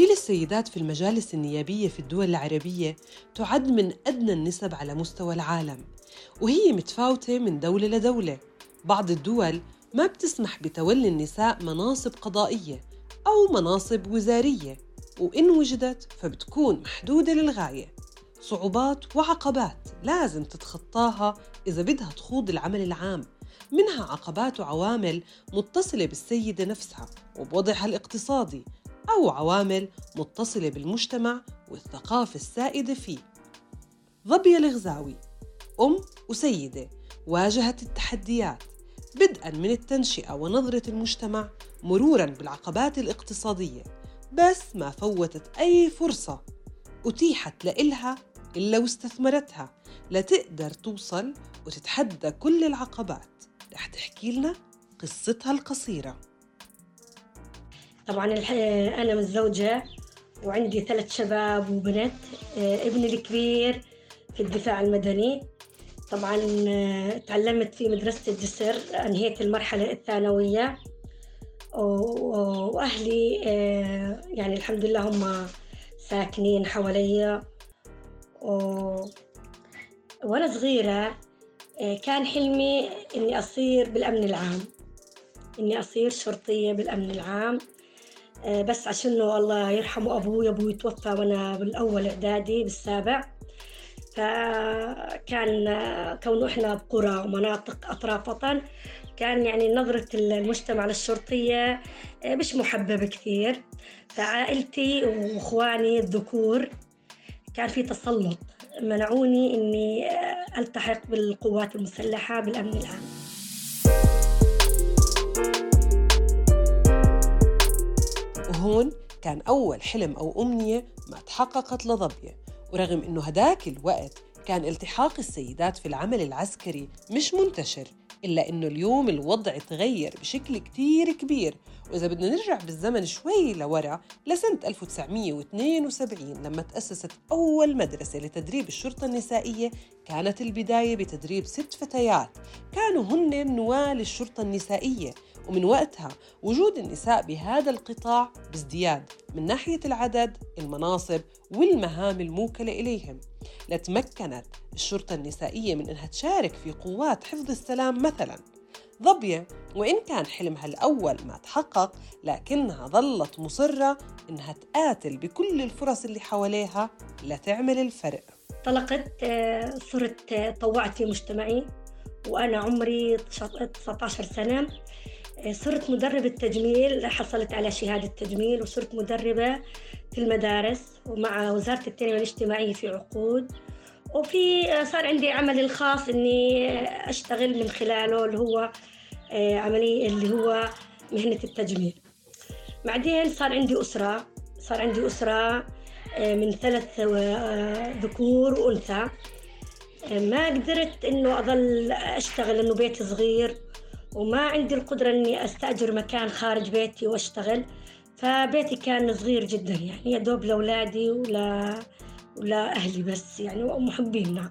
تمثيل السيدات في المجالس النيابية في الدول العربية تعد من أدنى النسب على مستوى العالم وهي متفاوتة من دولة لدولة. بعض الدول ما بتسمح بتولي النساء مناصب قضائية أو مناصب وزارية وإن وجدت فبتكون محدودة للغاية. صعوبات وعقبات لازم تتخطاها إذا بدها تخوض العمل العام. منها عقبات وعوامل متصلة بالسيدة نفسها وبوضعها الاقتصادي أو عوامل متصلة بالمجتمع والثقافة السائدة فيه. ظبية الغزاوي أم وسيدة واجهت التحديات بدءا من التنشئة ونظرة المجتمع مرورا بالعقبات الاقتصادية بس ما فوتت أي فرصة أتيحت لإلها إلا واستثمرتها لتقدر توصل وتتحدى كل العقبات. رح تحكي لنا قصتها القصيرة. طبعا أنا متزوجة وعندي ثلاث شباب وبنت آه، ابني الكبير في الدفاع المدني. طبعا آه، تعلمت في مدرسة الجسر أنهيت المرحلة الثانوية. وأهلي آه، يعني الحمد لله هم ساكنين حواليا. وأنا صغيرة كان حلمي إني أصير بالأمن العام. إني أصير شرطية بالأمن العام. بس عشان الله يرحمه أبوي أبوي توفى وأنا بالأول إعدادي بالسابع. فكان كونه إحنا بقرى ومناطق اطراف وطن كان يعني نظرة المجتمع للشرطية آه، مش محببة كثير. فعائلتي وإخواني الذكور كان في تسلط منعوني إني آه، ألتحق بالقوات المسلحة بالأمن العام. وهون كان أول حلم أو أمنية ما تحققت لضبية ورغم أنه هداك الوقت كان التحاق السيدات في العمل العسكري مش منتشر إلا أنه اليوم الوضع تغير بشكل كتير كبير. وإذا بدنا نرجع بالزمن شوي لورا لسنة 1972 لما تأسست أول مدرسة لتدريب الشرطة النسائية كانت البداية بتدريب ست فتيات. كانوا هن نواة للشرطة النسائية ومن وقتها وجود النساء بهذا القطاع بازدياد من ناحية العدد المناصب والمهام الموكلة إليهم. لتمكنت الشرطة النسائية من أنها تشارك في قوات حفظ السلام مثلاً. ظبية وإن كان حلمها الأول ما تحقق لكنها ظلت مصرة إنها تقاتل بكل الفرص اللي حواليها لتعمل الفرق. طلقت آه، صرت آه، طوعت في مجتمعي وأنا عمري 19 سنة صرت مدربة تجميل حصلت على شهادة تجميل وصرت مدربة في المدارس ومع وزارة التنمية الاجتماعية في عقود. وفي صار عندي عملي الخاص إني أشتغل من خلاله اللي هو آه، عملية اللي هو مهنة التجميل. بعدين صار عندي أسرة صار عندي أسرة آه، من ثلاث آه، ذكور وأنثى. ما قدرت إنه أظل أشتغل لأنه بيتي صغير. وما عندي القدرة إني أستأجر مكان خارج بيتي وأشتغل فبيتي كان صغير جدا يعني يا دوب لأولادي ولا ولا أهلي بس يعني ومحبين نعم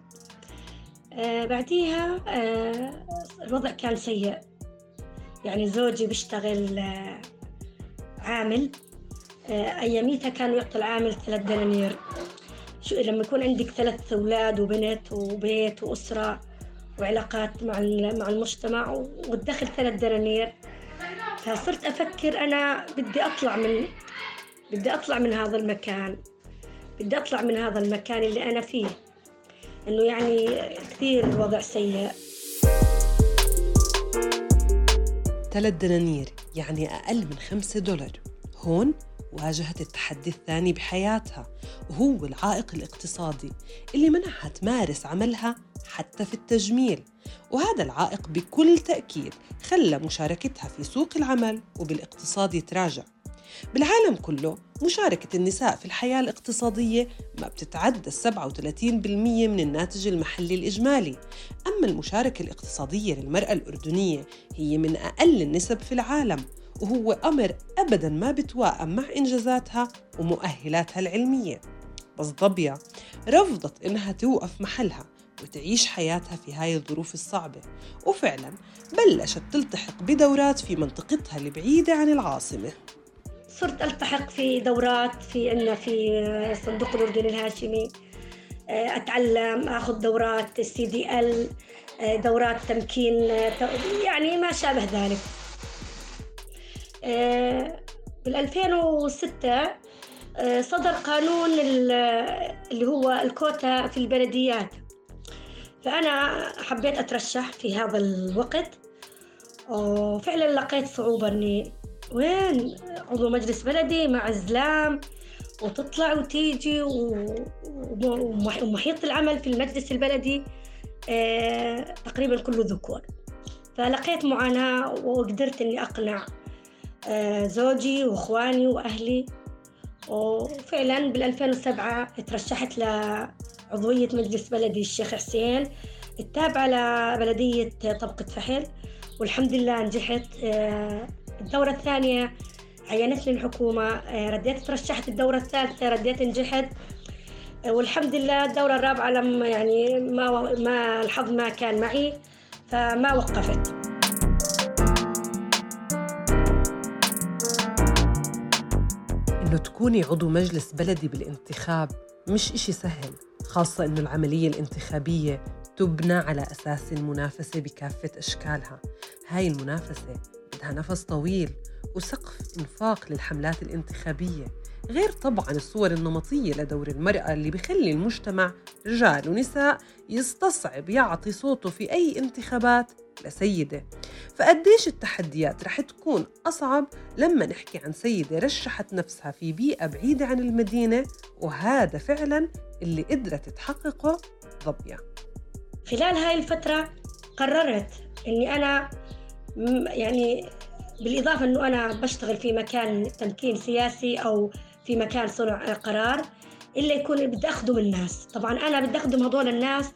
آه بعديها آه الوضع كان سيء. يعني زوجي بيشتغل آه عامل. آه أياميتها كانوا يعطي العامل ثلاث دنانير. شو لما يكون عندك ثلاث أولاد وبنت وبيت وأسرة وعلاقات مع مع المجتمع والدخل ثلاث دنانير. فصرت أفكر أنا بدي أطلع من بدي أطلع من هذا المكان. بدي أطلع من هذا المكان اللي أنا فيه. إنه يعني كثير الوضع سيء. ثلاث دنانير يعني أقل من خمسة دولار. هون واجهت التحدي الثاني بحياتها وهو العائق الاقتصادي اللي منعها تمارس عملها حتى في التجميل. وهذا العائق بكل تأكيد خلى مشاركتها في سوق العمل وبالاقتصاد يتراجع. بالعالم كله مشاركة النساء في الحياة الاقتصادية ما بتتعدى 37% من الناتج المحلي الإجمالي. أما المشاركة الاقتصادية للمرأة الأردنية هي من أقل النسب في العالم وهو أمر أبدا ما بتواءم مع إنجازاتها ومؤهلاتها العلمية. بس ضبيا رفضت إنها توقف محلها. وتعيش حياتها في هاي الظروف الصعبة. وفعلا بلشت تلتحق بدورات في منطقتها البعيدة عن العاصمة. صرت ألتحق في دورات في عندنا في صندوق الأردن الهاشمي أتعلم آخذ دورات سي دي ال دورات تمكين يعني ما شابه ذلك. بال 2006 صدر قانون اللي هو الكوتا في البلديات. فأنا حبيت أترشح في هذا الوقت وفعلا لقيت صعوبة إني وين عضو مجلس بلدي مع زلام وتطلع وتيجي ومحيط العمل في المجلس البلدي آه، تقريبا كله ذكور. فلقيت معاناة وقدرت إني أقنع آه، زوجي وإخواني وأهلي. وفعلا بال 2007 ترشحت لعضوية مجلس بلدي الشيخ حسين التابعة لبلدية طبقة فحل والحمد لله نجحت. آه، الدورة الثانية عينتني الحكومة. آه، رديت ترشحت الدورة الثالثة رديت نجحت. آه، والحمد لله الدورة الرابعة لما يعني ما ما الحظ ما كان معي فما وقفت. إنه تكوني عضو مجلس بلدي بالانتخاب مش إشي سهل خاصة إنه العملية الانتخابية تبنى على أساس المنافسة بكافة أشكالها. هاي المنافسة بدها نفس طويل وسقف إنفاق للحملات الانتخابية غير طبعا الصور النمطية لدور المرأة اللي بخلي المجتمع رجال ونساء يستصعب يعطي صوته في أي انتخابات لسيدة. فقديش التحديات رح تكون أصعب لما نحكي عن سيدة رشحت نفسها في بيئة بعيدة عن المدينة وهذا فعلا اللي قدرت تحققه ضبيا خلال هاي الفترة قررت أني أنا يعني بالإضافة أنه أنا بشتغل في مكان تمكين سياسي أو في مكان صنع قرار إلا يكون بدي أخدم الناس. طبعا أنا بدي أخدم هذول الناس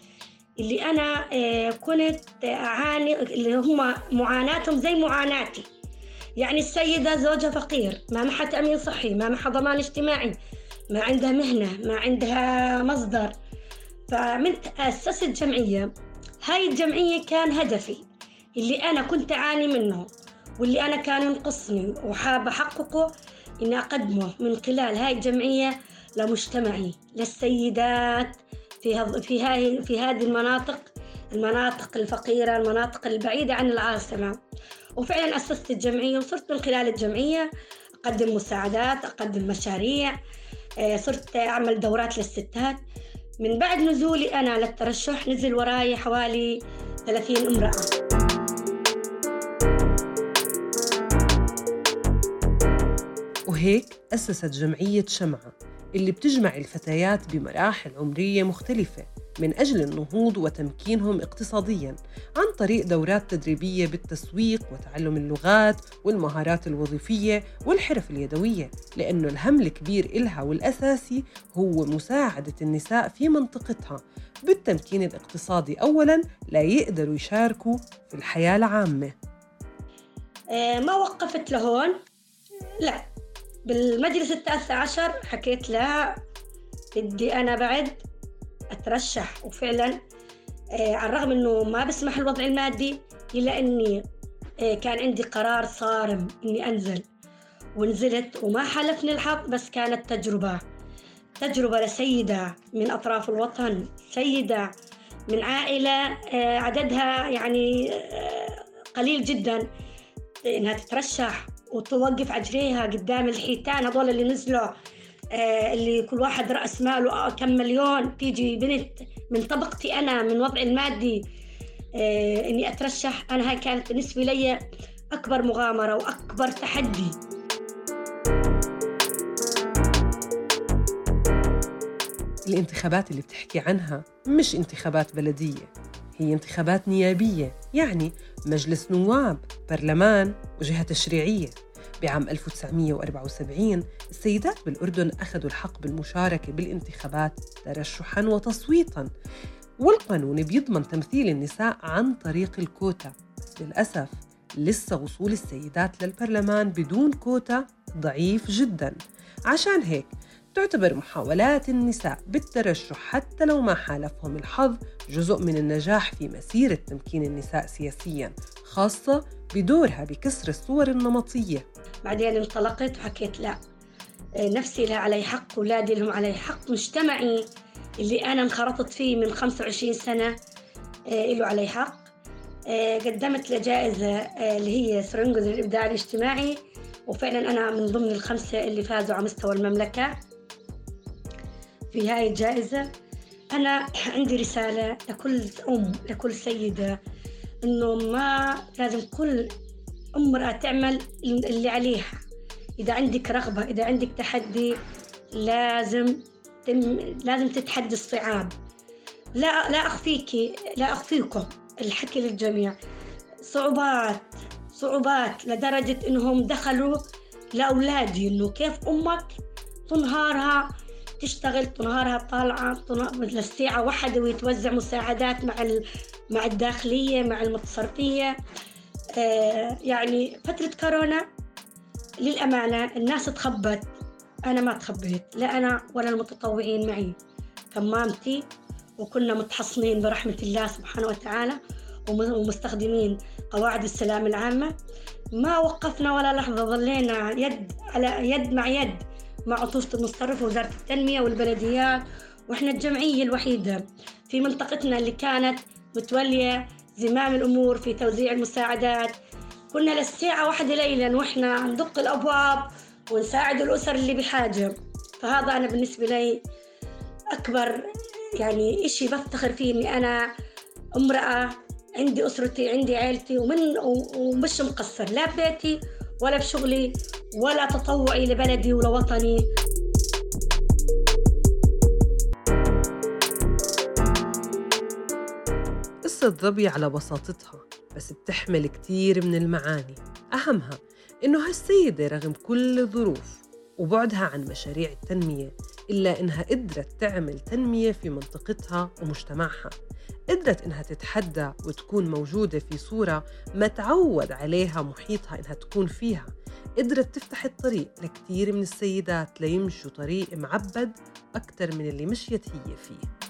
اللي أنا آه، كنت أعاني اللي هم معاناتهم زي معاناتي. يعني السيدة زوجها فقير ما معها تأمين صحي ما معها ضمان اجتماعي ما عندها مهنة ما عندها مصدر. فمن أسست جمعية هاي الجمعية كان هدفي اللي أنا كنت أعاني منه واللي أنا كان ينقصني وحابة أحققه إني أقدمه من خلال هاي الجمعية لمجتمعي للسيدات في في هاي في هذه المناطق المناطق الفقيرة المناطق البعيدة عن العاصمة وفعلا أسست الجمعية وصرت من خلال الجمعية أقدم مساعدات أقدم مشاريع آه، صرت أعمل دورات للستات. من بعد نزولي أنا للترشح نزل وراي حوالي 30 امرأة. وهيك أسست جمعية شمعة. اللي بتجمع الفتيات بمراحل عمرية مختلفة من أجل النهوض وتمكينهم اقتصادياً عن طريق دورات تدريبية بالتسويق وتعلم اللغات والمهارات الوظيفية والحرف اليدوية لأنه الهم الكبير إلها والأساسي هو مساعدة النساء في منطقتها بالتمكين الاقتصادي أولاً لا يقدروا يشاركوا في الحياة العامة. آه، ما وقفت لهون؟ لا. بالمجلس التاسع عشر حكيت لها بدي أنا بعد أترشح. وفعلا آه على الرغم إنه ما بسمح الوضع المادي إلا إني آه كان عندي قرار صارم إني أنزل. ونزلت وما حالفني الحظ بس كانت تجربة. تجربة لسيدة من أطراف الوطن سيدة من عائلة آه عددها يعني قليل جدا إنها تترشح. وتوقف عجريها قدام الحيتان هذول اللي نزلوا آه اللي كل واحد رأس ماله آه كم مليون. تيجي بنت من طبقتي أنا من وضعي المادي آه إني أترشح. أنا هاي كانت بالنسبة لي أكبر مغامرة وأكبر تحدي. الانتخابات اللي بتحكي عنها مش انتخابات بلدية هي انتخابات نيابية. يعني مجلس نواب برلمان وجهة تشريعية. بعام 1974 السيدات بالأردن أخذوا الحق بالمشاركة بالانتخابات ترشحاً وتصويتاً. والقانون بيضمن تمثيل النساء عن طريق الكوتا. للأسف لسه وصول السيدات للبرلمان بدون كوتا ضعيف جدا. عشان هيك تعتبر محاولات النساء بالترشح حتى لو ما حالفهم الحظ جزء من النجاح في مسيرة تمكين النساء سياسياً خاصة بدورها بكسر الصور النمطية. بعدين انطلقت وحكيت لا نفسي لها علي حق أولادي لهم علي حق مجتمعي اللي أنا انخرطت فيه من 25 سنة آه، له علي حق. آه، قدمت لجائزة آه، اللي هي سرنجل للإبداع الاجتماعي وفعلا أنا من ضمن الخمسة اللي فازوا على مستوى المملكة. في هاي الجائزة أنا عندي رسالة لكل أم لكل سيدة إنه ما لازم كل أمرأة تعمل اللي عليها. إذا عندك رغبة إذا عندك تحدي لازم تم لازم تتحدي الصعاب. لا لا أخفيكي لا أخفيكم الحكي للجميع. صعوبات صعوبات لدرجة إنهم دخلوا لأولادي إنه كيف أمك تنهارها تشتغل تنهارها طالعة للساعة واحدة ويتوزع مساعدات مع مع الداخلية مع المتصرفية. آه يعني فترة كورونا للأمانة الناس تخبت. أنا ما تخبيت لا أنا ولا المتطوعين معي كمامتي وكنا متحصنين برحمة الله سبحانه وتعالى ومستخدمين قواعد السلام العامة. ما وقفنا ولا لحظة ظلينا يد على يد مع يد. مع عطوفة المصرف ووزارة التنمية والبلديات وإحنا الجمعية الوحيدة في منطقتنا اللي كانت متولية زمام الأمور في توزيع المساعدات. كنا للساعة واحدة ليلا وإحنا ندق الأبواب ونساعد الأسر اللي بحاجة فهذا أنا بالنسبة لي أكبر يعني إشي بفتخر فيه إني أنا امرأة عندي أسرتي عندي عيلتي ومن ومش مقصر لا ببيتي ولا بشغلي ولا تطوعي لبلدي ولوطني قصة ظبي على بساطتها بس بتحمل كتير من المعاني. أهمها إنه هالسيدة رغم كل الظروف وبعدها عن مشاريع التنمية إلا إنها قدرت تعمل تنمية في منطقتها ومجتمعها. قدرت إنها تتحدى وتكون موجودة في صورة ما تعود عليها محيطها إنها تكون فيها. قدرت تفتح الطريق لكثير من السيدات ليمشوا طريق معبد أكثر من اللي مشيت هي فيه.